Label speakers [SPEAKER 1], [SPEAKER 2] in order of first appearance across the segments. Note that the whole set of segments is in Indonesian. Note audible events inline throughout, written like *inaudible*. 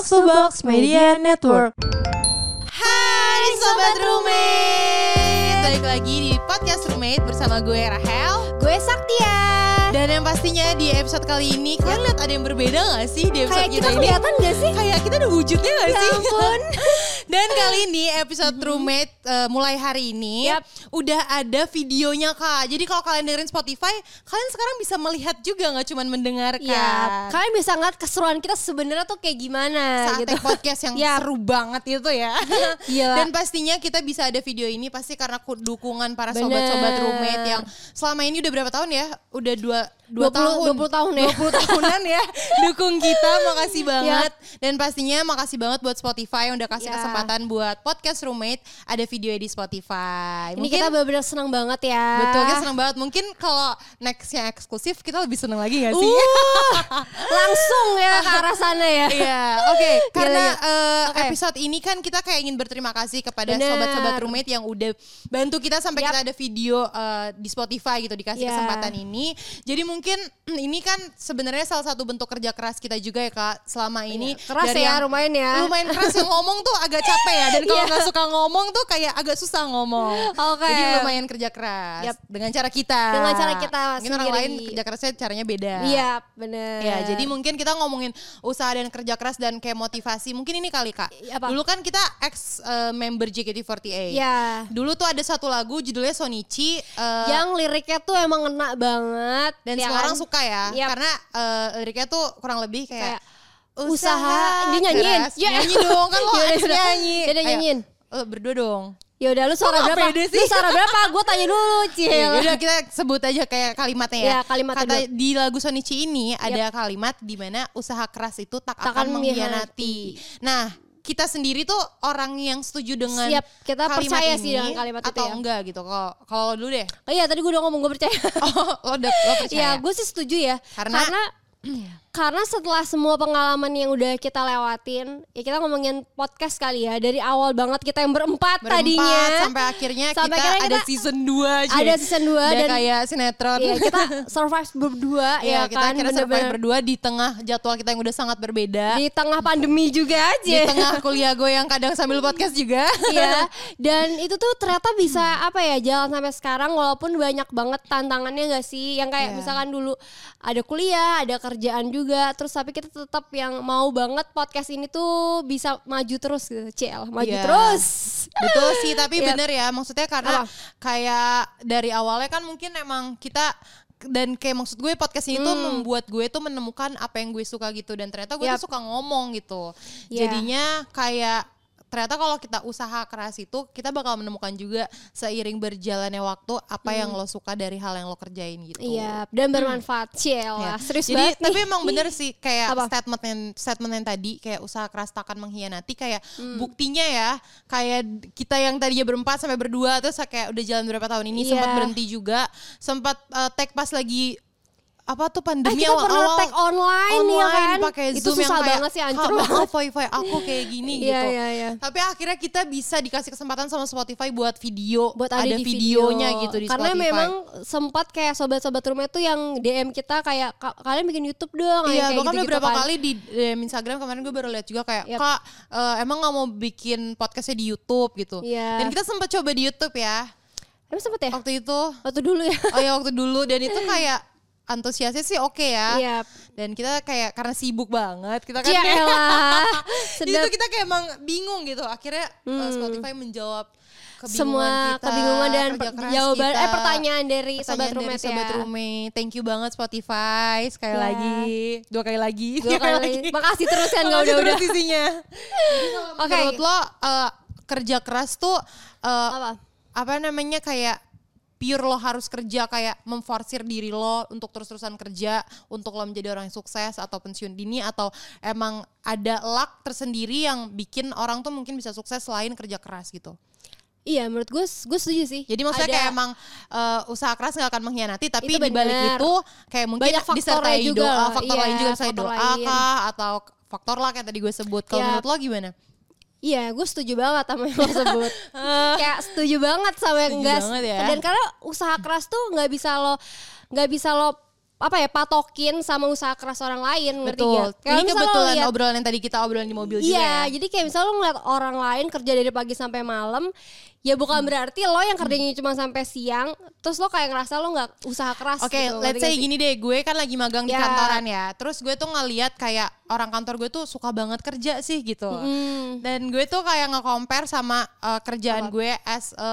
[SPEAKER 1] Box to Box Media Network.
[SPEAKER 2] Hai Sobat Roommate Balik lagi di podcast Roommate bersama gue Rahel
[SPEAKER 3] Gue Saktia.
[SPEAKER 2] Dan yang pastinya di episode kali ini Kalian lihat ada yang berbeda gak sih di episode
[SPEAKER 3] Kayak kita
[SPEAKER 2] ini?
[SPEAKER 3] kelihatan gak sih?
[SPEAKER 2] Kayak kita ada wujudnya gak
[SPEAKER 3] Ya
[SPEAKER 2] sih?
[SPEAKER 3] ampun. *laughs*
[SPEAKER 2] Dan kali ini episode Roommate eh, mulai hari ini
[SPEAKER 3] Yap.
[SPEAKER 2] Udah ada videonya kak Jadi kalau kalian dengerin Spotify Kalian sekarang bisa melihat juga gak cuman mendengarkan
[SPEAKER 3] Ya, kalian bisa ngeliat keseruan kita sebenarnya tuh kayak gimana
[SPEAKER 2] saat
[SPEAKER 3] gitu.
[SPEAKER 2] podcast yang *laughs*
[SPEAKER 3] Ya.
[SPEAKER 2] seru banget itu ya.
[SPEAKER 3] Gila. *laughs*
[SPEAKER 2] Dan pastinya kita bisa ada video ini pasti karena ku- dukungan para sobat-sobat roommate yang selama ini udah berapa tahun ya? Udah dua the dua
[SPEAKER 3] 20
[SPEAKER 2] tahun.
[SPEAKER 3] 20 tahun ya.
[SPEAKER 2] 20 tahunan ya *laughs* dukung kita. Makasih banget. Dan pastinya makasih banget buat Spotify yang udah kasih
[SPEAKER 3] Ya.
[SPEAKER 2] kesempatan buat podcast roommate ada video di Spotify.
[SPEAKER 3] Ini kita benar-benar senang banget ya.
[SPEAKER 2] Betul, kita seneng banget. Mungkin kalau nextnya eksklusif, kita lebih seneng lagi gak sih?
[SPEAKER 3] Uh, *laughs* langsung ya ke arah sana ya.
[SPEAKER 2] Iya, oke. Karena
[SPEAKER 3] Gila,
[SPEAKER 2] eh,
[SPEAKER 3] Oke.
[SPEAKER 2] episode ini kan kita kayak ingin berterima kasih kepada sobat-sobat roommate yang udah bantu kita sampai
[SPEAKER 3] Yap.
[SPEAKER 2] kita ada video eh, di Spotify gitu dikasih
[SPEAKER 3] Iya.
[SPEAKER 2] kesempatan ini. Jadi mungkin ini kan sebenarnya salah satu bentuk kerja keras kita juga ya kak selama ini.
[SPEAKER 3] Iya, keras
[SPEAKER 2] dari
[SPEAKER 3] ya,
[SPEAKER 2] yang-
[SPEAKER 3] lumayan ya.
[SPEAKER 2] Lumayan keras yang ngomong tuh agak capek ya. Dan kalau
[SPEAKER 3] Iya.
[SPEAKER 2] nggak suka ngomong tuh kayak agak susah ngomong.
[SPEAKER 3] Oke.
[SPEAKER 2] Jadi lumayan kerja keras
[SPEAKER 3] Yap.
[SPEAKER 2] dengan cara kita.
[SPEAKER 3] Dengan cara kita
[SPEAKER 2] Mungkin orang lain kerja kerasnya caranya beda.
[SPEAKER 3] Iya, bener.
[SPEAKER 2] Ya, jadi mungkin kita ngomongin usaha dan kerja keras dan kayak motivasi. Mungkin ini kali Kak.
[SPEAKER 3] Apa?
[SPEAKER 2] Dulu kan kita ex eh, member JKT48.
[SPEAKER 3] Ya.
[SPEAKER 2] Dulu tuh ada satu lagu judulnya Sonichi eh,
[SPEAKER 3] Yang liriknya tuh emang ngena banget.
[SPEAKER 2] dan
[SPEAKER 3] ya
[SPEAKER 2] semua
[SPEAKER 3] kan?
[SPEAKER 2] orang suka ya.
[SPEAKER 3] Yap.
[SPEAKER 2] Karena eh, liriknya tuh kurang lebih kayak,
[SPEAKER 3] Kayak usaha, dia nyanyiin.
[SPEAKER 2] keras.
[SPEAKER 3] Ya.
[SPEAKER 2] Nyanyi dong kan lo *laughs*
[SPEAKER 3] Yaudah,
[SPEAKER 2] nyanyi. Ayo,
[SPEAKER 3] nyanyiin.
[SPEAKER 2] lo berdua dong.
[SPEAKER 3] Ya udah lu suara berapa?
[SPEAKER 2] sih?
[SPEAKER 3] Lu suara berapa? Gue tanya dulu, Cil.
[SPEAKER 2] Ya udah kita sebut aja kayak kalimatnya ya.
[SPEAKER 3] Iya, kalimatnya
[SPEAKER 2] Kata
[SPEAKER 3] dulu.
[SPEAKER 2] di lagu Sonichi ini ada kalimat di mana usaha keras itu tak,
[SPEAKER 3] Tak
[SPEAKER 2] akan mengkhianati. Nah, kita sendiri tuh orang yang setuju dengan
[SPEAKER 3] Siap, kita
[SPEAKER 2] kalimat
[SPEAKER 3] percaya
[SPEAKER 2] ini
[SPEAKER 3] sih dengan kalimat itu
[SPEAKER 2] atau
[SPEAKER 3] ya.
[SPEAKER 2] enggak gitu. Kalau kalau dulu deh.
[SPEAKER 3] Oh iya, tadi gue udah ngomong gue percaya. *laughs*
[SPEAKER 2] Oh, lo udah lo percaya.
[SPEAKER 3] Ya, gue sih setuju ya.
[SPEAKER 2] Karena-
[SPEAKER 3] karena *clears throat* karena setelah semua pengalaman yang udah kita lewatin, ya kita ngomongin podcast kali ya dari awal banget kita yang berempat,
[SPEAKER 2] Berempat,
[SPEAKER 3] tadinya
[SPEAKER 2] sampai akhirnya
[SPEAKER 3] Sampai
[SPEAKER 2] kita
[SPEAKER 3] akhirnya
[SPEAKER 2] ada
[SPEAKER 3] kita-
[SPEAKER 2] season 2 aja.
[SPEAKER 3] ada season 2
[SPEAKER 2] Udah
[SPEAKER 3] dan
[SPEAKER 2] kayak sinetron.
[SPEAKER 3] Iya, kita survive berdua *laughs*
[SPEAKER 2] Iya,
[SPEAKER 3] ya
[SPEAKER 2] kita
[SPEAKER 3] kan
[SPEAKER 2] akhirnya survive berdua di tengah jadwal kita yang udah sangat berbeda.
[SPEAKER 3] di tengah pandemi juga
[SPEAKER 2] Di
[SPEAKER 3] aja.
[SPEAKER 2] tengah kuliah gue yang kadang sambil podcast juga. *laughs*
[SPEAKER 3] Iya, *laughs* dan itu tuh ternyata bisa apa ya jalan sampai sekarang walaupun banyak banget tantangannya gak sih? Yang kayak
[SPEAKER 2] Iya.
[SPEAKER 3] misalkan dulu ada kuliah, ada kerjaan juga, terus tapi kita tetap yang mau banget podcast ini tuh bisa maju terus gitu, CL, maju
[SPEAKER 2] Iya.
[SPEAKER 3] terus.
[SPEAKER 2] Betul sih, tapi *laughs*
[SPEAKER 3] Iya.
[SPEAKER 2] bener ya. Maksudnya karena
[SPEAKER 3] Apa?
[SPEAKER 2] kayak dari awalnya kan mungkin emang kita dan kayak maksud gue podcast ini tuh membuat gue tuh menemukan apa yang gue suka gitu dan ternyata gue
[SPEAKER 3] Yap.
[SPEAKER 2] tuh suka ngomong gitu.
[SPEAKER 3] Iya.
[SPEAKER 2] Jadinya kayak ternyata kalau kita usaha keras itu kita bakal menemukan juga seiring berjalannya waktu apa yang lo suka dari hal yang lo kerjain gitu.
[SPEAKER 3] Iya, dan bermanfaat, CL.
[SPEAKER 2] Ya.
[SPEAKER 3] Serius
[SPEAKER 2] Jadi
[SPEAKER 3] banget
[SPEAKER 2] tapi
[SPEAKER 3] nih.
[SPEAKER 2] emang bener sih kayak
[SPEAKER 3] Apa?
[SPEAKER 2] statement yang statement yang tadi kayak usaha keras takkan mengkhianati kayak
[SPEAKER 3] Hmm.
[SPEAKER 2] buktinya ya kayak kita yang tadinya berempat sampai berdua terus kayak udah jalan berapa tahun ini
[SPEAKER 3] Iya.
[SPEAKER 2] sempat berhenti juga sempat uh, tag pas lagi apa tuh
[SPEAKER 3] Eh,
[SPEAKER 2] pandemi
[SPEAKER 3] kita pernah
[SPEAKER 2] awal-awal
[SPEAKER 3] tag online, ya kan?
[SPEAKER 2] pakai
[SPEAKER 3] Itu
[SPEAKER 2] Zoom yang
[SPEAKER 3] susah
[SPEAKER 2] kayak,
[SPEAKER 3] banget sih,
[SPEAKER 2] "Kak,
[SPEAKER 3] hancur banget."
[SPEAKER 2] wifi aku kayak gini
[SPEAKER 3] Iya,
[SPEAKER 2] gitu.
[SPEAKER 3] iya, iya.
[SPEAKER 2] Tapi akhirnya kita bisa dikasih kesempatan sama Spotify buat video,
[SPEAKER 3] buat ada, di
[SPEAKER 2] videonya
[SPEAKER 3] video.
[SPEAKER 2] gitu di
[SPEAKER 3] Karena
[SPEAKER 2] Spotify.
[SPEAKER 3] memang sempat kayak sobat-sobat rumah itu yang DM kita kayak "Ka- kalian bikin YouTube dong
[SPEAKER 2] Iya,
[SPEAKER 3] kayak
[SPEAKER 2] bahkan
[SPEAKER 3] gitu-gitu
[SPEAKER 2] beberapa
[SPEAKER 3] kan.
[SPEAKER 2] kali di DM Instagram kemarin gue baru lihat juga kayak
[SPEAKER 3] Yap.
[SPEAKER 2] kak eh, emang nggak mau bikin podcastnya di YouTube gitu.
[SPEAKER 3] Iya.
[SPEAKER 2] Dan kita sempat coba di YouTube ya
[SPEAKER 3] Emang sempet ya?
[SPEAKER 2] waktu itu.
[SPEAKER 3] Waktu dulu ya.
[SPEAKER 2] Oh ya waktu dulu dan itu kayak antusiasnya sih oke ya.
[SPEAKER 3] Iya.
[SPEAKER 2] Dan kita kayak karena sibuk banget kita kan
[SPEAKER 3] Ya
[SPEAKER 2] kayak. Jadi *laughs*
[SPEAKER 3] Sedap.
[SPEAKER 2] itu kita kayak emang bingung gitu. Akhirnya eh, Spotify menjawab kebingungan
[SPEAKER 3] Semua
[SPEAKER 2] kita,
[SPEAKER 3] kebingungan dan jawaban
[SPEAKER 2] kita.
[SPEAKER 3] eh pertanyaan dari sobat
[SPEAKER 2] Pertanyaan dari
[SPEAKER 3] roommate
[SPEAKER 2] sobat
[SPEAKER 3] ya.
[SPEAKER 2] roommate. Thank you banget Spotify sekali
[SPEAKER 3] Ya.
[SPEAKER 2] lagi, dua kali lagi,
[SPEAKER 3] Dua kali. Makasih terus kan *laughs* nggak
[SPEAKER 2] Makasih
[SPEAKER 3] udah-udah.
[SPEAKER 2] isinya. *laughs*
[SPEAKER 3] Oke.
[SPEAKER 2] Menurut lo eh, kerja keras tuh eh,
[SPEAKER 3] Apa?
[SPEAKER 2] apa namanya kayak pure lo harus kerja kayak memforsir diri lo untuk terus-terusan kerja untuk lo menjadi orang yang sukses atau pensiun dini atau emang ada luck tersendiri yang bikin orang tuh mungkin bisa sukses selain kerja keras gitu.
[SPEAKER 3] Iya, menurut gue gue setuju sih.
[SPEAKER 2] Jadi maksudnya
[SPEAKER 3] Ada-
[SPEAKER 2] kayak emang eh, usaha keras nggak akan mengkhianati tapi
[SPEAKER 3] Itu
[SPEAKER 2] di balik itu kayak mungkin
[SPEAKER 3] Banyak
[SPEAKER 2] disertai
[SPEAKER 3] juga
[SPEAKER 2] doa,
[SPEAKER 3] loh.
[SPEAKER 2] faktor
[SPEAKER 3] Iya,
[SPEAKER 2] lain juga misalnya
[SPEAKER 3] faktor
[SPEAKER 2] doa
[SPEAKER 3] lain.
[SPEAKER 2] kah atau faktor luck yang tadi gue sebut. Kalau
[SPEAKER 3] Iya.
[SPEAKER 2] menurut lo gimana?
[SPEAKER 3] Iya, gue setuju banget sama yang lo sebut. *laughs* Kayak setuju banget sama yang enggak.
[SPEAKER 2] ya.
[SPEAKER 3] Dan karena usaha keras tuh nggak bisa lo nggak bisa lo apa ya patokin sama usaha keras orang lain ngerti
[SPEAKER 2] Betul.
[SPEAKER 3] gak? Kayak
[SPEAKER 2] Ini kebetulan
[SPEAKER 3] liat-
[SPEAKER 2] obrolan yang tadi kita obrolan di mobil juga
[SPEAKER 3] Iya,
[SPEAKER 2] ya.
[SPEAKER 3] jadi kayak misalnya lo ngeliat orang lain kerja dari pagi sampai malam, ya bukan berarti lo yang kerjanya cuma sampai siang, terus lo kayak ngerasa lo nggak usaha keras.
[SPEAKER 2] Oke,
[SPEAKER 3] gitu,
[SPEAKER 2] let's say gini deh, gue kan lagi magang di
[SPEAKER 3] Ya.
[SPEAKER 2] kantoran ya. Terus gue tuh ngeliat kayak orang kantor gue tuh suka banget kerja sih gitu.
[SPEAKER 3] Hmm.
[SPEAKER 2] Dan gue tuh kayak nge-compare sama uh, kerjaan gue as a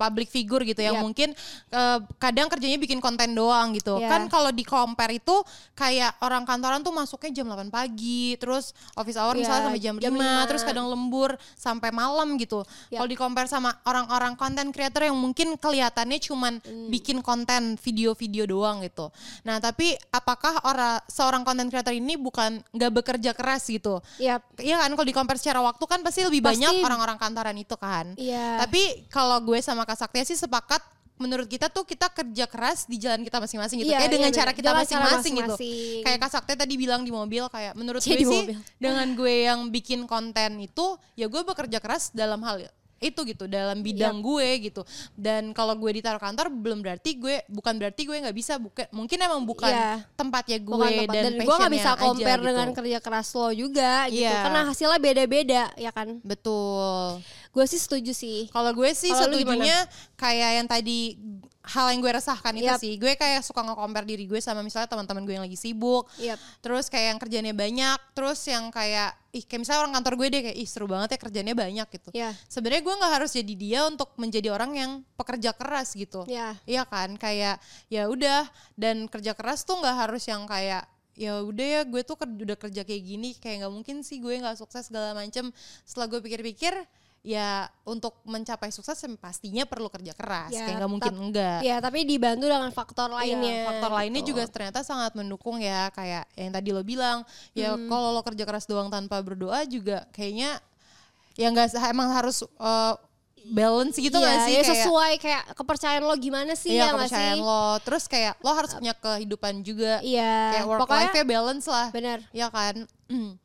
[SPEAKER 2] public figure gitu yang
[SPEAKER 3] Yap.
[SPEAKER 2] mungkin uh, kadang kerjanya bikin konten doang gitu.
[SPEAKER 3] Ya.
[SPEAKER 2] Kan kalau di compare itu kayak orang kantoran tuh masuknya jam 8 pagi, terus office hour
[SPEAKER 3] Ya,
[SPEAKER 2] misalnya sampai jam,
[SPEAKER 3] jam
[SPEAKER 2] 5,
[SPEAKER 3] lima.
[SPEAKER 2] terus kadang lembur sampai malam gitu.
[SPEAKER 3] Yap.
[SPEAKER 2] Kalau di compare sama orang-orang content creator yang mungkin kelihatannya cuman
[SPEAKER 3] Hmm.
[SPEAKER 2] bikin konten video-video doang gitu. Nah, tapi apakah orang seorang content creator ini bukan nggak bekerja keras gitu?
[SPEAKER 3] Yap.
[SPEAKER 2] Iya kan kalau di compare secara waktu kan pasti lebih
[SPEAKER 3] Pasti.
[SPEAKER 2] banyak orang-orang kantoran itu kan.
[SPEAKER 3] Iya.
[SPEAKER 2] Tapi kalau gue sama Kak Saktia sih sepakat menurut kita tuh kita kerja keras di jalan kita masing-masing gitu.
[SPEAKER 3] Iya,
[SPEAKER 2] kayak
[SPEAKER 3] iya,
[SPEAKER 2] dengan
[SPEAKER 3] bener.
[SPEAKER 2] cara kita
[SPEAKER 3] Jalan cara
[SPEAKER 2] masing-masing gitu. Kayak Kak Saktia tadi bilang di mobil kayak menurut
[SPEAKER 3] Cie,
[SPEAKER 2] gue sih
[SPEAKER 3] mobil.
[SPEAKER 2] dengan gue yang bikin konten itu ya gue bekerja keras dalam hal itu gitu dalam bidang gue gitu dan kalau gue ditaruh kantor belum berarti gue bukan berarti gue nggak bisa bukan mungkin emang bukan
[SPEAKER 3] Iya.
[SPEAKER 2] tempatnya gue
[SPEAKER 3] Bukan tempat.
[SPEAKER 2] dan,
[SPEAKER 3] dan gue nggak bisa
[SPEAKER 2] passionnya aja
[SPEAKER 3] compare
[SPEAKER 2] gitu.
[SPEAKER 3] dengan kerja keras lo juga gitu
[SPEAKER 2] Iya.
[SPEAKER 3] karena hasilnya beda-beda ya kan
[SPEAKER 2] betul
[SPEAKER 3] gue sih setuju sih
[SPEAKER 2] Kalau gue sih
[SPEAKER 3] lu
[SPEAKER 2] setujunya kayak yang tadi hal yang gue resahkan itu
[SPEAKER 3] Yap.
[SPEAKER 2] sih. Gue kayak suka nge-compare diri gue sama misalnya teman-teman gue yang lagi sibuk.
[SPEAKER 3] Yap.
[SPEAKER 2] Terus kayak yang kerjanya banyak, terus yang kayak ih kayak misalnya orang kantor gue deh kayak ih seru banget ya kerjanya banyak gitu.
[SPEAKER 3] ya
[SPEAKER 2] Sebenarnya gue nggak harus jadi dia untuk menjadi orang yang pekerja keras gitu.
[SPEAKER 3] ya
[SPEAKER 2] Iya kan kayak ya udah dan kerja keras tuh nggak harus yang kayak ya udah ya gue tuh ker- udah kerja kayak gini kayak nggak mungkin sih gue nggak sukses segala macem setelah gue pikir-pikir ya untuk mencapai sukses pastinya perlu kerja keras.
[SPEAKER 3] Ya,
[SPEAKER 2] kayak nggak mungkin enggak.
[SPEAKER 3] ya tapi dibantu dengan faktor
[SPEAKER 2] Iya,
[SPEAKER 3] lainnya
[SPEAKER 2] faktor lainnya
[SPEAKER 3] gitu.
[SPEAKER 2] juga ternyata sangat mendukung ya kayak yang tadi lo bilang. Ya
[SPEAKER 3] Hmm.
[SPEAKER 2] kalau lo kerja keras doang tanpa berdoa juga kayaknya ya nggak emang harus uh, balance gitu nggak sih?
[SPEAKER 3] ya
[SPEAKER 2] kayak
[SPEAKER 3] sesuai kayak kepercayaan lo gimana sih
[SPEAKER 2] Iya
[SPEAKER 3] ya nggak
[SPEAKER 2] kepercayaan
[SPEAKER 3] sih?
[SPEAKER 2] lo. Terus kayak lo harus punya kehidupan juga.
[SPEAKER 3] Iya
[SPEAKER 2] Kayak work
[SPEAKER 3] pokoknya
[SPEAKER 2] life-nya balance lah.
[SPEAKER 3] benar.
[SPEAKER 2] Ya kan. *clears throat*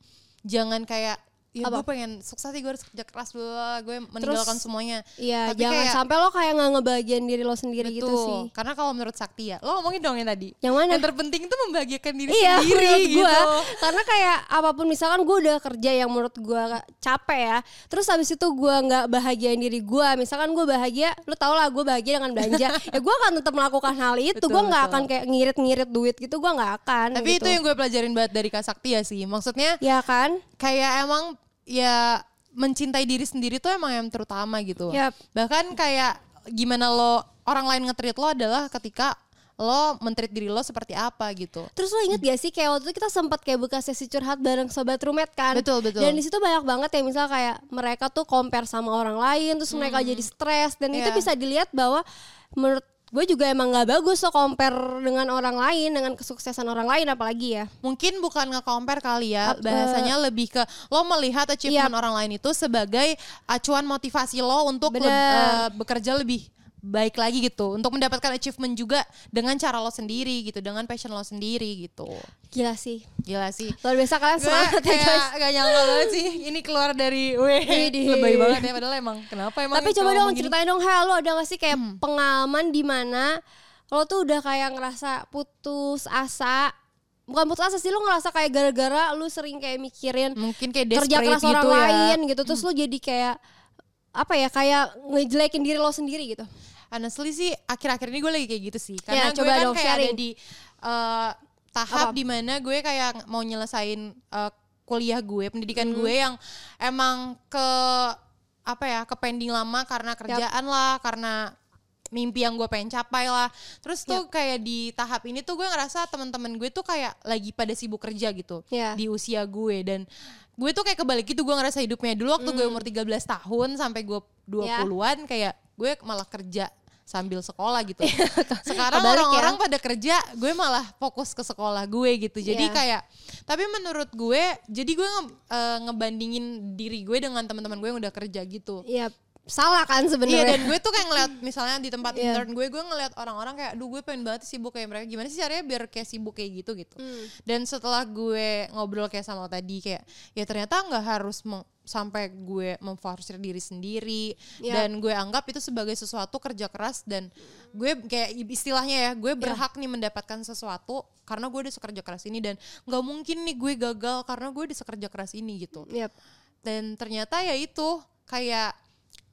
[SPEAKER 2] Jangan kayak Ya gue pengen sukses sih gue harus kerja keras bla, Gue meninggalkan semuanya
[SPEAKER 3] Iya,
[SPEAKER 2] Tapi
[SPEAKER 3] jangan
[SPEAKER 2] kayak-
[SPEAKER 3] sampai lo kayak nggak ngebagian diri lo sendiri gitu
[SPEAKER 2] Betul.
[SPEAKER 3] sih.
[SPEAKER 2] Karena kalau menurut Sakti ya Lo ngomongin dong yang tadi
[SPEAKER 3] Yang mana?
[SPEAKER 2] Yang terpenting itu membahagiakan diri
[SPEAKER 3] Iya,
[SPEAKER 2] sendiri gitu
[SPEAKER 3] gua. Karena kayak apa pun misalkan gue udah kerja yang menurut gue capek ya, terus habis itu gue nggak bahagiain diri gue. Misalkan gue bahagia, lu tau lah gue bahagia dengan belanja. *laughs* ya gue akan tetap melakukan hal itu. Gue nggak akan kayak ngirit-ngirit duit gitu. Gue nggak akan.
[SPEAKER 2] Tapi
[SPEAKER 3] gitu.
[SPEAKER 2] itu yang gue pelajarin banget dari Kak Sakti ya sih Maksudnya
[SPEAKER 3] ya kan?
[SPEAKER 2] kayak emang ya mencintai diri sendiri tuh emang yang terutama gitu.
[SPEAKER 3] Yap.
[SPEAKER 2] Bahkan kayak gimana lo orang lain nge-treat lo adalah ketika lo men-treat diri lo seperti apa gitu.
[SPEAKER 3] Terus lo inget gak sih kayak waktu itu kita sempat kayak buka sesi curhat bareng sobat rumet kan?
[SPEAKER 2] Betul, betul.
[SPEAKER 3] Dan di situ banyak banget ya misal kayak mereka tuh compare sama orang lain, terus mereka jadi stres dan itu
[SPEAKER 2] Iya.
[SPEAKER 3] bisa dilihat bahwa menurut gue juga emang nggak bagus lo compare dengan orang lain, dengan kesuksesan orang lain apalagi ya.
[SPEAKER 2] Mungkin bukan nge-compare kali ya, bahasanya lebih ke lo melihat achievement
[SPEAKER 3] Yap.
[SPEAKER 2] orang lain itu sebagai acuan motivasi lo untuk
[SPEAKER 3] Bener.
[SPEAKER 2] leb- eh, bekerja lebih baik lagi gitu, untuk mendapatkan achievement juga dengan cara lo sendiri gitu, dengan passion lo sendiri gitu.
[SPEAKER 3] Gila sih.
[SPEAKER 2] Gila sih.
[SPEAKER 3] Luar biasa kalian semangat ya guys.
[SPEAKER 2] gak nyangka banget sih ini keluar dari weh
[SPEAKER 3] Widih. *laughs*
[SPEAKER 2] lebay banget ya padahal emang kenapa emang
[SPEAKER 3] Tapi coba dong ceritain dong, Hel, lo ada gak sih kayak
[SPEAKER 2] Hmm.
[SPEAKER 3] pengalaman di mana lo tuh udah kayak ngerasa putus asa Bukan putus asa sih, lo ngerasa kayak gara-gara lu sering kayak mikirin
[SPEAKER 2] mungkin kayak
[SPEAKER 3] kerja keras orang
[SPEAKER 2] gitu ya.
[SPEAKER 3] lain gitu terus lo jadi kayak apa ya kayak ngejelekin diri lo sendiri gitu
[SPEAKER 2] honestly sih akhir-akhir ini gue lagi kayak gitu sih
[SPEAKER 3] Ya,
[SPEAKER 2] karena gue
[SPEAKER 3] coba
[SPEAKER 2] kan kayak ada
[SPEAKER 3] sharing.
[SPEAKER 2] di eh, tahap
[SPEAKER 3] Apa?
[SPEAKER 2] di mana gue kayak mau nyelesain eh, kuliah gue pendidikan
[SPEAKER 3] Hmm.
[SPEAKER 2] gue yang emang ke apa ya ke pending lama karena kerjaan lah karena mimpi yang gue pengen capai lah terus tuh kayak di tahap ini tuh gue ngerasa teman-teman gue tuh kayak lagi pada sibuk kerja gitu
[SPEAKER 3] Ya.
[SPEAKER 2] di usia gue dan gue tuh kayak kebalik gitu gue ngerasa hidupnya dulu waktu gue
[SPEAKER 3] Hmm.
[SPEAKER 2] umur 13 tahun sampai gue
[SPEAKER 3] Ya.
[SPEAKER 2] 20-an kayak gue malah kerja sambil sekolah gitu. Sekarang
[SPEAKER 3] Kebalik ya.
[SPEAKER 2] orang-orang pada kerja, gue malah fokus ke sekolah gue gitu. Jadi
[SPEAKER 3] Iya.
[SPEAKER 2] kayak tapi menurut gue jadi gue nge- eh, ngebandingin diri gue dengan teman-teman gue yang udah kerja gitu.
[SPEAKER 3] ya salah kan
[SPEAKER 2] Iya
[SPEAKER 3] sebenarnya
[SPEAKER 2] dan gue tuh kayak ngeliat misalnya di tempat
[SPEAKER 3] Iya.
[SPEAKER 2] intern gue gue ngeliat orang-orang kayak aduh gue pengen banget sibuk kayak mereka gimana sih caranya biar kayak sibuk kayak gitu gitu
[SPEAKER 3] Hmm.
[SPEAKER 2] dan setelah gue ngobrol kayak sama lo tadi kayak ya ternyata nggak harus sampai gue memforsir diri sendiri
[SPEAKER 3] Yap.
[SPEAKER 2] dan gue anggap itu sebagai sesuatu kerja keras dan gue kayak istilahnya ya gue berhak nih mendapatkan sesuatu karena gue udah sekerja keras ini dan nggak mungkin nih gue gagal karena gue udah sekerja keras ini gitu
[SPEAKER 3] Yap.
[SPEAKER 2] dan ternyata ya itu kayak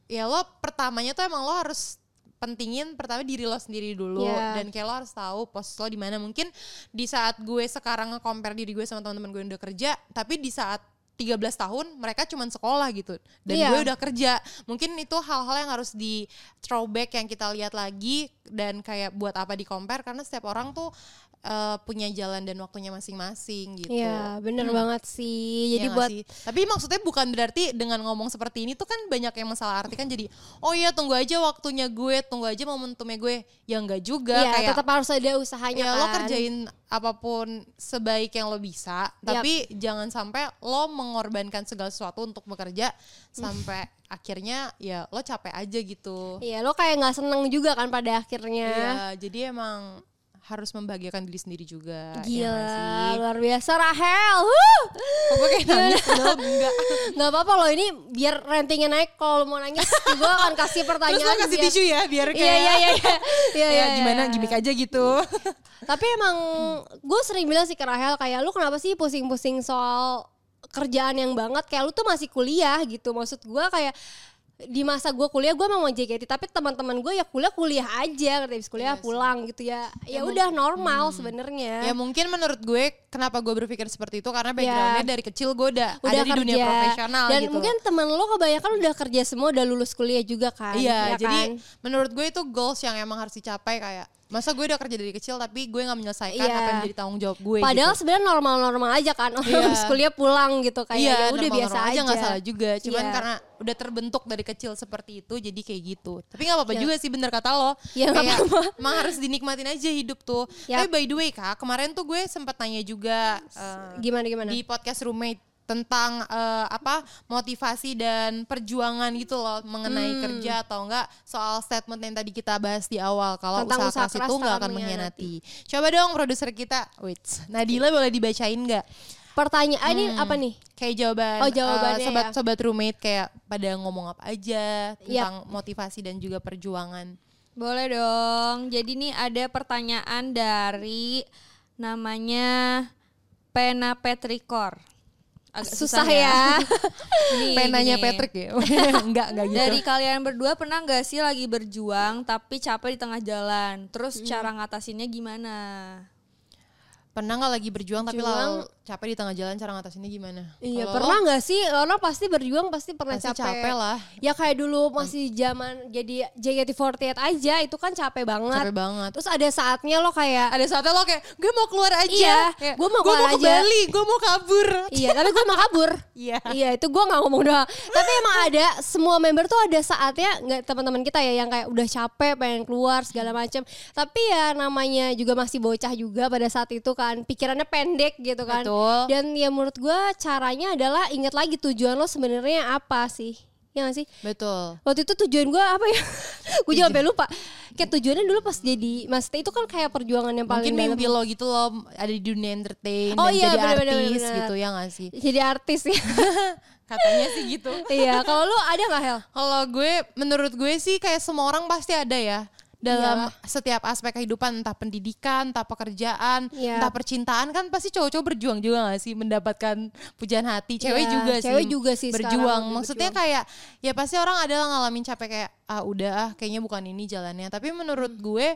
[SPEAKER 2] ya lo pertamanya tuh emang lo harus pentingin pertama diri lo sendiri dulu
[SPEAKER 3] Iya.
[SPEAKER 2] dan kayak lo harus tahu pos lo di mana mungkin di saat gue sekarang nge-compare diri gue sama teman-teman gue yang udah kerja tapi di saat 13 tahun mereka cuman sekolah gitu dan
[SPEAKER 3] Iya.
[SPEAKER 2] gue udah kerja mungkin itu hal-hal yang harus di throwback yang kita lihat lagi dan kayak buat apa di compare karena setiap orang tuh eh, punya jalan dan waktunya masing-masing gitu
[SPEAKER 3] Iya, bener banget sih. Jadi
[SPEAKER 2] nggak
[SPEAKER 3] buat
[SPEAKER 2] sih? Tapi maksudnya bukan berarti dengan ngomong seperti ini tuh kan banyak yang masalah arti kan jadi oh iya tunggu aja waktunya gue, tunggu aja momentumnya gue. Ya enggak juga
[SPEAKER 3] Iya,
[SPEAKER 2] kayak
[SPEAKER 3] tetap harus ada usahanya
[SPEAKER 2] ya
[SPEAKER 3] kan.
[SPEAKER 2] lo kerjain apa pun sebaik yang lo bisa, tapi jangan sampai lo mengorbankan segala sesuatu untuk bekerja sampai akhirnya ya lo capek aja gitu.
[SPEAKER 3] Iya, lo kayak nggak seneng juga kan pada akhirnya.
[SPEAKER 2] Iya, jadi emang harus membahagiakan diri sendiri juga. ya
[SPEAKER 3] Gila,
[SPEAKER 2] sih?
[SPEAKER 3] luar biasa Rahel. Huh.
[SPEAKER 2] Kok gue kayak nangis padahal enggak. *laughs*
[SPEAKER 3] Nggak apa-apa loh ini biar ratingnya naik kalau lo mau nangis gue akan kasih
[SPEAKER 2] Terus
[SPEAKER 3] pertanyaan
[SPEAKER 2] lo kasih
[SPEAKER 3] biar-
[SPEAKER 2] tisu ya biar kayak
[SPEAKER 3] Iya iya iya iya. *laughs* Iya
[SPEAKER 2] ya
[SPEAKER 3] iya.
[SPEAKER 2] gimana
[SPEAKER 3] iya.
[SPEAKER 2] gimmick aja gitu.
[SPEAKER 3] Tapi emang gue sering bilang sih ke Rahel kayak lu kenapa sih pusing-pusing soal kerjaan yang banget kayak lu tuh masih kuliah gitu. Maksud gue kayak di masa gue kuliah gue mau JKT tapi teman-teman gue ya kuliah kuliah aja habis kuliah
[SPEAKER 2] Iya sih.
[SPEAKER 3] pulang gitu ya ya udah normal sebenarnya
[SPEAKER 2] ya mungkin menurut gue kenapa gue berpikir seperti itu karena backgroundnya dari kecil gue udah,
[SPEAKER 3] Ya. udah
[SPEAKER 2] ada di dunia
[SPEAKER 3] kerja.
[SPEAKER 2] profesional
[SPEAKER 3] dan
[SPEAKER 2] gitu.
[SPEAKER 3] mungkin temen lo kebanyakan udah kerja semua udah lulus kuliah juga kan
[SPEAKER 2] Iya,
[SPEAKER 3] ya
[SPEAKER 2] jadi
[SPEAKER 3] kan?
[SPEAKER 2] menurut gue itu goals yang emang harus dicapai kayak masa gue udah kerja dari kecil tapi gue nggak menyelesaikan
[SPEAKER 3] Iya.
[SPEAKER 2] apa yang menjadi tanggung jawab gue.
[SPEAKER 3] padahal
[SPEAKER 2] gitu.
[SPEAKER 3] sebenarnya normal-normal aja kan orang *laughs* habis kuliah pulang gitu kayak
[SPEAKER 2] iya,
[SPEAKER 3] ya udah biasa aja,
[SPEAKER 2] nggak salah juga. Cuman
[SPEAKER 3] Iya.
[SPEAKER 2] karena udah terbentuk dari kecil seperti itu jadi kayak gitu. Tapi nggak apa-apa
[SPEAKER 3] Iya.
[SPEAKER 2] juga sih bener kata lo.
[SPEAKER 3] Nggak
[SPEAKER 2] Kayak
[SPEAKER 3] apa-apa.
[SPEAKER 2] emang harus dinikmatin aja hidup tuh.
[SPEAKER 3] Yap.
[SPEAKER 2] Tapi by the way kak, kemarin tuh gue sempat tanya juga eh,
[SPEAKER 3] gimana gimana
[SPEAKER 2] di podcast roommate tentang eh, apa motivasi dan perjuangan gitu loh mengenai
[SPEAKER 3] Hmm.
[SPEAKER 2] kerja atau enggak soal statement yang tadi kita bahas di awal kalau
[SPEAKER 3] Tentang
[SPEAKER 2] usaha,
[SPEAKER 3] usaha
[SPEAKER 2] keras
[SPEAKER 3] keras
[SPEAKER 2] itu nggak
[SPEAKER 3] tak
[SPEAKER 2] akan mengkhianati. Coba dong produser kita, wait, Nadila boleh dibacain nggak?
[SPEAKER 3] pertanyaan ini apa nih
[SPEAKER 2] Kayak jawaban,
[SPEAKER 3] Oh, jawabannya
[SPEAKER 2] eh, sobat
[SPEAKER 3] ya.
[SPEAKER 2] sobat roommate kayak pada ngomong apa aja
[SPEAKER 3] Yap.
[SPEAKER 2] tentang motivasi dan juga perjuangan.
[SPEAKER 1] Boleh dong. Jadi nih ada pertanyaan dari namanya Pena Petrikor. Agak
[SPEAKER 3] susah ya *laughs*
[SPEAKER 1] Nih,
[SPEAKER 2] Penanya
[SPEAKER 1] gini.
[SPEAKER 2] Patrick ya? *laughs* enggak, enggak gitu.
[SPEAKER 1] Dari kalian berdua pernah nggak sih lagi berjuang tapi capek di tengah jalan? Terus
[SPEAKER 3] Hmm.
[SPEAKER 1] cara ngatasinnya gimana?
[SPEAKER 2] Pernah nggak lagi berjuang tapi lalu capek di tengah jalan cara ngatasinnya gimana?
[SPEAKER 3] Iya
[SPEAKER 2] Kalau
[SPEAKER 3] pernah nggak sih orang pasti berjuang pasti pernah
[SPEAKER 2] pasti
[SPEAKER 3] capek.
[SPEAKER 2] capek lah.
[SPEAKER 3] Ya kayak dulu masih zaman jadi JKT48 aja itu kan capek banget.
[SPEAKER 2] Capek banget.
[SPEAKER 3] Terus ada saatnya lo kayak
[SPEAKER 2] Ada saatnya lo kayak gue mau keluar aja.
[SPEAKER 3] Iya,
[SPEAKER 2] Kayak,
[SPEAKER 3] gue mau keluar
[SPEAKER 2] mau ke
[SPEAKER 3] aja."
[SPEAKER 2] Bali, gue mau kabur.
[SPEAKER 3] iya tapi gue mau kabur. *laughs*
[SPEAKER 2] Iya.
[SPEAKER 3] iya itu gue nggak ngomong doang. tapi emang ada semua member tuh ada saatnya nggak teman-teman kita ya yang kayak udah capek pengen keluar segala macam. Tapi ya namanya juga masih bocah juga pada saat itu kan pikirannya pendek gitu kan.
[SPEAKER 2] Betul.
[SPEAKER 3] Dan ya menurut gue caranya adalah ingat lagi tujuan lo sebenarnya apa sih? Ya gak sih?
[SPEAKER 2] Betul.
[SPEAKER 3] Waktu itu tujuan gue apa ya? *laughs* gue juga sampai *laughs* lupa. Kayak tujuannya dulu pas jadi maksudnya itu kan kayak perjuangan yang paling
[SPEAKER 2] Mungkin mimpi lo gitu lo ada di dunia entertain
[SPEAKER 3] Oh
[SPEAKER 2] dan
[SPEAKER 3] iya,
[SPEAKER 2] jadi
[SPEAKER 3] bener, bener,
[SPEAKER 2] artis
[SPEAKER 3] bener.
[SPEAKER 2] gitu ya gak sih?
[SPEAKER 3] Jadi artis ya. *laughs*
[SPEAKER 2] Katanya sih gitu.
[SPEAKER 3] iya, kalau lu ada gak Hel?
[SPEAKER 2] Kalau gue, menurut gue sih kayak semua orang pasti ada ya dalam setiap aspek kehidupan entah pendidikan, entah pekerjaan,
[SPEAKER 3] Iya.
[SPEAKER 2] entah percintaan kan pasti cowok-cowok berjuang juga gak sih mendapatkan pujian hati. Cewek
[SPEAKER 3] Iya,
[SPEAKER 2] juga sih.
[SPEAKER 3] cewek juga sih
[SPEAKER 2] berjuang. Maksudnya
[SPEAKER 3] berjuang.
[SPEAKER 2] kayak ya pasti orang adalah ngalamin capek kayak ah udah ah kayaknya bukan ini jalannya. Tapi menurut
[SPEAKER 3] Hmm.
[SPEAKER 2] gue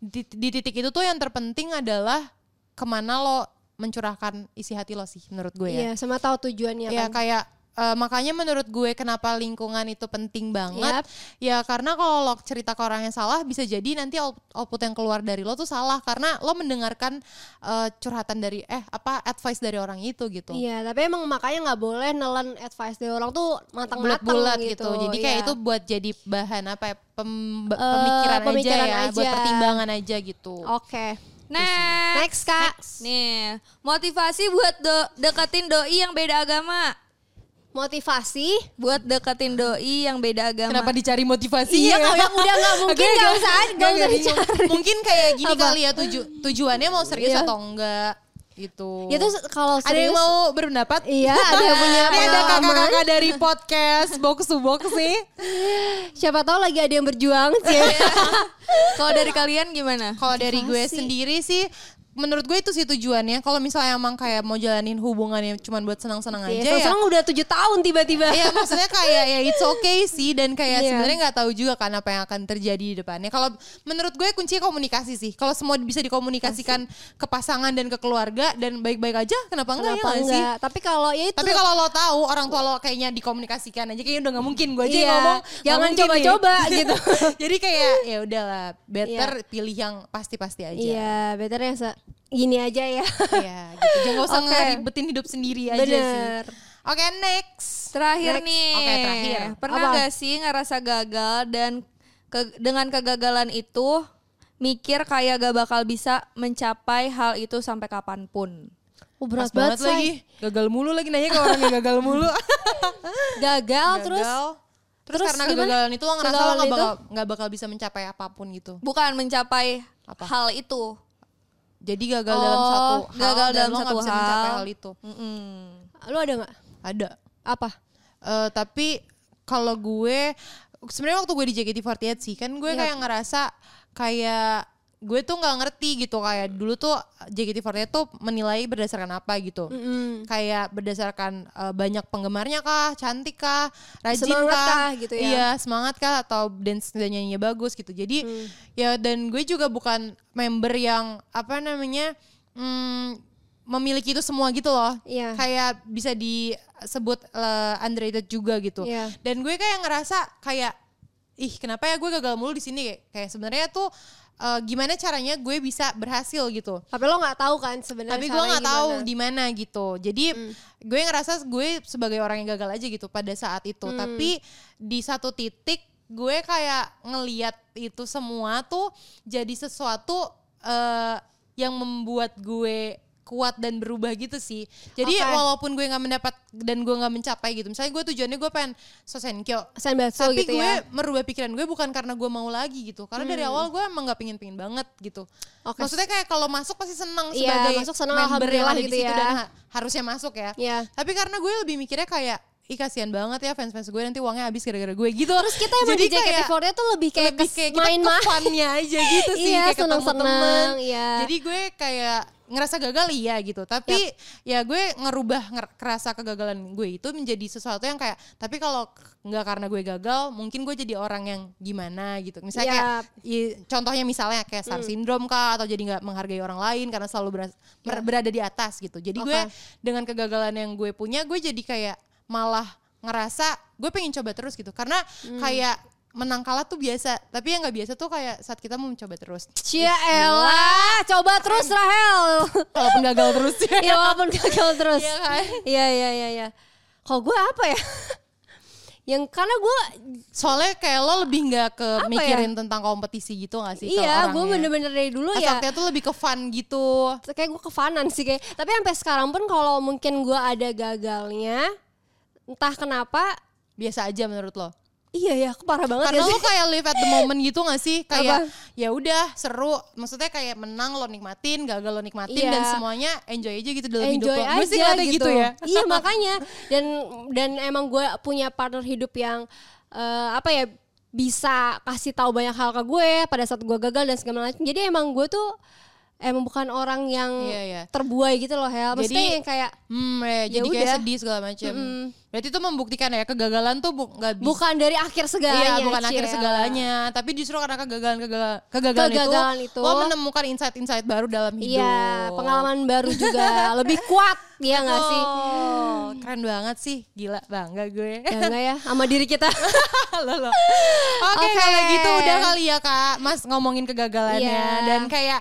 [SPEAKER 2] di, di titik itu tuh yang terpenting adalah ke mana lo mencurahkan isi hati lo sih menurut gue ya.
[SPEAKER 3] Iya, sama tahu tujuannya
[SPEAKER 2] Ya
[SPEAKER 3] kan.
[SPEAKER 2] kayak eh, makanya menurut gue kenapa lingkungan itu penting banget.
[SPEAKER 3] Yap.
[SPEAKER 2] Ya karena kalau lo cerita ke orang yang salah bisa jadi nanti out- output yang keluar dari lo tuh salah karena lo mendengarkan eh, curhatan dari eh apa advice dari orang itu gitu.
[SPEAKER 3] Iya, tapi emang makanya nggak boleh nelen advice dari orang tuh matang-matang
[SPEAKER 2] bulat-bulat
[SPEAKER 3] gitu.
[SPEAKER 2] gitu. Jadi kayak
[SPEAKER 3] Iya.
[SPEAKER 2] itu buat jadi bahan apa ya, pem-
[SPEAKER 3] Eh,
[SPEAKER 2] pemikiran,
[SPEAKER 3] pemikiran
[SPEAKER 2] aja ya, buat
[SPEAKER 3] aja.
[SPEAKER 2] pertimbangan aja gitu.
[SPEAKER 3] Oke.
[SPEAKER 1] Next.
[SPEAKER 3] Next, Kak.
[SPEAKER 1] Nih, motivasi buat do- deketin doi yang beda agama.
[SPEAKER 3] Motivasi
[SPEAKER 1] Buat deketin doi yang beda agama.
[SPEAKER 2] Kenapa dicari motivasi
[SPEAKER 3] Iya,
[SPEAKER 2] ya?
[SPEAKER 3] kalau yang udah nggak *laughs* mungkin nggak usah, nggak usah dicari.
[SPEAKER 2] Mungkin kayak gini
[SPEAKER 3] Apa?
[SPEAKER 2] kali ya tuju tujuannya mau serius
[SPEAKER 3] Iya.
[SPEAKER 2] atau enggak. gitu.
[SPEAKER 3] Ya terus kalau
[SPEAKER 2] ada yang
[SPEAKER 3] serius
[SPEAKER 2] mau berpendapat?
[SPEAKER 3] Iya, ada yang punya *laughs*
[SPEAKER 2] Ini ada kakak-kakak dari podcast box to box nih.
[SPEAKER 3] Siapa tahu lagi ada yang berjuang sih. *laughs*
[SPEAKER 1] Kalau dari kalian gimana?
[SPEAKER 2] Kalau dari gue sendiri sih menurut gue itu sih tujuannya. Kalau misalnya emang kayak mau jalanin hubungannya cuma buat senang-senang aja ya.
[SPEAKER 3] Iya, udah tujuh tahun tiba-tiba.
[SPEAKER 2] Iya maksudnya kayak ya it's okay sih dan kayak
[SPEAKER 3] Iya.
[SPEAKER 2] sebenarnya nggak tahu juga kan apa yang akan terjadi di depannya. Kalau menurut gue kuncinya komunikasi sih. Kalau semua bisa dikomunikasikan ke pasangan dan ke keluarga dan baik-baik aja, kenapa enggak
[SPEAKER 3] Kenapa
[SPEAKER 2] ya nggak sih?
[SPEAKER 3] enggak? Tapi kalau ya itu
[SPEAKER 2] Tapi kalau lo tahu orang tua lo kayaknya dikomunikasikan aja kayaknya udah nggak mungkin gue aja yang
[SPEAKER 3] Iya,
[SPEAKER 2] ngomong
[SPEAKER 3] jangan
[SPEAKER 2] mungkin nih.
[SPEAKER 3] coba-coba *laughs* gitu.
[SPEAKER 2] Jadi kayak ya udahlah better pilih yang pasti-pasti aja.
[SPEAKER 3] Iya, better yang gini aja ya.
[SPEAKER 2] Iya, gitu. Jangan usah *laughs*
[SPEAKER 3] Oke.
[SPEAKER 2] ngeribetin hidup sendiri aja sih.
[SPEAKER 3] Bener.
[SPEAKER 2] Oke, next.
[SPEAKER 1] Terakhir
[SPEAKER 3] Next.
[SPEAKER 1] nih.
[SPEAKER 2] Oke, terakhir.
[SPEAKER 1] Pernah
[SPEAKER 3] Apa?
[SPEAKER 1] gak sih ngerasa gagal dan ke- dengan kegagalan itu mikir kayak gak bakal bisa mencapai hal itu sampai kapan
[SPEAKER 3] pun?
[SPEAKER 2] Oh,
[SPEAKER 3] berat banget,
[SPEAKER 2] banget lagi. Gagal mulu lagi nanya ke orang yang gagal mulu. *laughs*
[SPEAKER 3] Gagal, terus
[SPEAKER 2] Gagal. Terus,
[SPEAKER 3] terus
[SPEAKER 2] karena
[SPEAKER 3] gimana?
[SPEAKER 2] kegagalan itu lo ngerasa lo gak
[SPEAKER 3] itu?
[SPEAKER 2] bakal, nggak bakal bisa mencapai apa pun gitu.
[SPEAKER 1] Bukan mencapai
[SPEAKER 2] Apa?
[SPEAKER 1] hal itu.
[SPEAKER 2] Jadi gagal dalam
[SPEAKER 1] Oh,
[SPEAKER 2] satu hal
[SPEAKER 1] gagal
[SPEAKER 2] dan
[SPEAKER 1] dalam
[SPEAKER 2] lo
[SPEAKER 1] satu
[SPEAKER 2] bisa mencapai
[SPEAKER 1] hal.
[SPEAKER 2] hal itu.
[SPEAKER 1] Mm-mm.
[SPEAKER 3] lu ada nggak?
[SPEAKER 2] Ada.
[SPEAKER 3] Apa?
[SPEAKER 2] Eh, tapi kalau gue sebenarnya waktu gue di JKT48 sih kan gue
[SPEAKER 3] Iya.
[SPEAKER 2] kayak ngerasa kayak gue tuh nggak ngerti gitu kayak dulu tuh JKT48 tuh menilai berdasarkan apa gitu
[SPEAKER 3] Mm-mm.
[SPEAKER 2] kayak berdasarkan eh, banyak penggemarnya kah cantik kah rajin
[SPEAKER 3] Semangat
[SPEAKER 2] kah,
[SPEAKER 3] kah gitu ya?
[SPEAKER 2] iya semangat kah atau dance dan nyanyinya bagus gitu jadi
[SPEAKER 3] Hmm.
[SPEAKER 2] ya dan gue juga bukan member yang apa namanya hmm, memiliki itu semua gitu loh
[SPEAKER 3] Iya.
[SPEAKER 2] kayak bisa disebut eh, underrated juga gitu
[SPEAKER 3] Iya.
[SPEAKER 2] dan gue kayak ngerasa kayak ih kenapa ya gue gagal mulu di sini kayak, kayak sebenarnya tuh eh, gimana caranya gue bisa berhasil gitu
[SPEAKER 3] Tapi lo nggak tahu kan sebenarnya
[SPEAKER 2] tapi gue nggak tahu.
[SPEAKER 3] Hmm.
[SPEAKER 2] di mana gitu jadi gue ngerasa gue sebagai orang yang gagal aja gitu pada saat itu
[SPEAKER 3] Hmm.
[SPEAKER 2] tapi di satu titik gue kayak ngeliat itu semua tuh jadi sesuatu eh, yang membuat gue kuat dan berubah gitu sih jadi
[SPEAKER 3] Oke.
[SPEAKER 2] walaupun gue nggak mendapat dan gue nggak mencapai gitu misalnya gue tujuannya gue pengen sosenkyo
[SPEAKER 3] Senbatsu
[SPEAKER 2] tapi
[SPEAKER 3] gitu
[SPEAKER 2] gue
[SPEAKER 3] ya.
[SPEAKER 2] merubah pikiran gue bukan karena gue mau lagi gitu karena dari awal gue emang nggak pingin pingin banget gitu
[SPEAKER 3] Hmm. Oke.
[SPEAKER 2] maksudnya kayak kalau masuk pasti senang
[SPEAKER 3] Iya,
[SPEAKER 2] sebagai
[SPEAKER 3] masuk senang,
[SPEAKER 2] member yang ada di
[SPEAKER 3] gitu
[SPEAKER 2] situ
[SPEAKER 3] ya.
[SPEAKER 2] dan ha- harusnya masuk ya
[SPEAKER 3] Iya.
[SPEAKER 2] tapi karena gue lebih mikirnya kayak ih kasihan banget ya fans-fans gue nanti uangnya habis gara-gara gue gitu
[SPEAKER 3] Terus kita emang
[SPEAKER 2] Jadi
[SPEAKER 3] di JKT48 tuh lebih kayak,
[SPEAKER 2] lebih kayak kita
[SPEAKER 3] main
[SPEAKER 2] ke
[SPEAKER 3] mah.
[SPEAKER 2] aja gitu *laughs* sih
[SPEAKER 3] Iya,
[SPEAKER 2] kayak ketemu
[SPEAKER 3] seneng-seneng,
[SPEAKER 2] temen
[SPEAKER 3] iya.
[SPEAKER 2] jadi gue kayak ngerasa gagal iya gitu. Tapi ya gue ngerubah nger- kerasa kegagalan gue itu menjadi sesuatu yang kayak tapi kalau nggak karena gue gagal mungkin gue jadi orang yang gimana gitu. Misalnya
[SPEAKER 3] Iya.
[SPEAKER 2] kayak contohnya misalnya kayak star syndrome kah atau jadi nggak menghargai orang lain karena selalu beras- berada di atas gitu. Jadi gue
[SPEAKER 3] Oke.
[SPEAKER 2] dengan kegagalan yang gue punya gue jadi kayak malah ngerasa gue pengen coba terus gitu. Karena kayak menang kalah tuh biasa tapi yang nggak biasa tuh kayak saat kita mau mencoba terus
[SPEAKER 3] Cia elah, coba terus Rahel. *laughs*
[SPEAKER 2] walaupun gagal terus ya
[SPEAKER 3] ya walaupun gagal terus.
[SPEAKER 2] Iya kan?
[SPEAKER 3] Iya iya iya iya. Kalau gue apa ya? Yang karena gue
[SPEAKER 2] soalnya kayak lo lebih nggak ke
[SPEAKER 3] Apa
[SPEAKER 2] mikirin tentang kompetisi gitu gak sih
[SPEAKER 3] iya, gue bener-bener dari dulu ya
[SPEAKER 2] Asalnya tuh lebih ke fun gitu
[SPEAKER 3] kayak gue kefanan sih kayak. Tapi sampai sekarang pun kalau mungkin gue ada gagalnya, entah kenapa,
[SPEAKER 2] biasa aja menurut lo
[SPEAKER 3] iya ya, parah banget
[SPEAKER 2] karena
[SPEAKER 3] ya
[SPEAKER 2] lo kayak live at the moment gitu gak sih? Kayak ya udah seru. Maksudnya kayak menang lo nikmatin gagal lo nikmatin
[SPEAKER 3] Iya.
[SPEAKER 2] dan semuanya enjoy aja gitu dalam hidup
[SPEAKER 3] enjoy
[SPEAKER 2] lo
[SPEAKER 3] aja
[SPEAKER 2] gue sih ngeliatnya gitu. ya?
[SPEAKER 3] Iya *laughs* makanya. Dan dan emang gue punya partner hidup yang eh, apa ya bisa kasih tahu banyak hal ke gue pada saat gue gagal dan segala macam. Jadi emang gue tuh emang bukan orang yang
[SPEAKER 2] Iya, iya.
[SPEAKER 3] terbuai gitu loh Hel maksudnya
[SPEAKER 2] Jadi-
[SPEAKER 3] yang kayak
[SPEAKER 2] hmm ya, jadi
[SPEAKER 3] Ya
[SPEAKER 2] kayak
[SPEAKER 3] udah.
[SPEAKER 2] sedih segala macam berarti itu membuktikan ya kegagalan tuh bu- nggak bisa
[SPEAKER 3] bukan dari akhir segalanya
[SPEAKER 2] Iya bukan akhir
[SPEAKER 3] Cie.
[SPEAKER 2] segalanya Tapi justru karena kegagalan Kegagalan, kegagalan,
[SPEAKER 3] Kegagalan
[SPEAKER 2] itu,
[SPEAKER 3] itu.
[SPEAKER 2] Lo menemukan insight-insight baru dalam hidup
[SPEAKER 3] iya pengalaman baru *laughs* juga lebih kuat ya nggak sih
[SPEAKER 2] Oh, Keren banget sih Gila bangga gue
[SPEAKER 3] ya enggak *laughs* ya sama diri kita.
[SPEAKER 2] Oke
[SPEAKER 3] Oke.
[SPEAKER 2] kalau gitu udah kali ya kak Mas ngomongin kegagalannya
[SPEAKER 3] Iya.
[SPEAKER 2] Dan kayak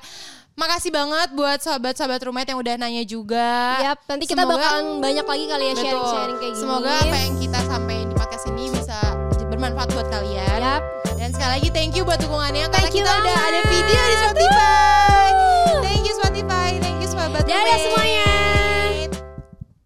[SPEAKER 2] Makasih banget buat sahabat-sahabat rumah yang udah nanya juga.
[SPEAKER 3] Yap, nanti kita
[SPEAKER 2] Semoga,
[SPEAKER 3] bakalan banyak lagi kali ya sharing-sharing kayak gini.
[SPEAKER 2] Semoga apa yang kita sampaikan di podcast ini bisa bermanfaat buat kalian.
[SPEAKER 3] Yap.
[SPEAKER 2] Dan sekali lagi thank you buat dukungannya karena kita
[SPEAKER 3] banget.
[SPEAKER 2] udah ada video di Spotify. Thank you Spotify, thank you sahabat Dadah semuanya.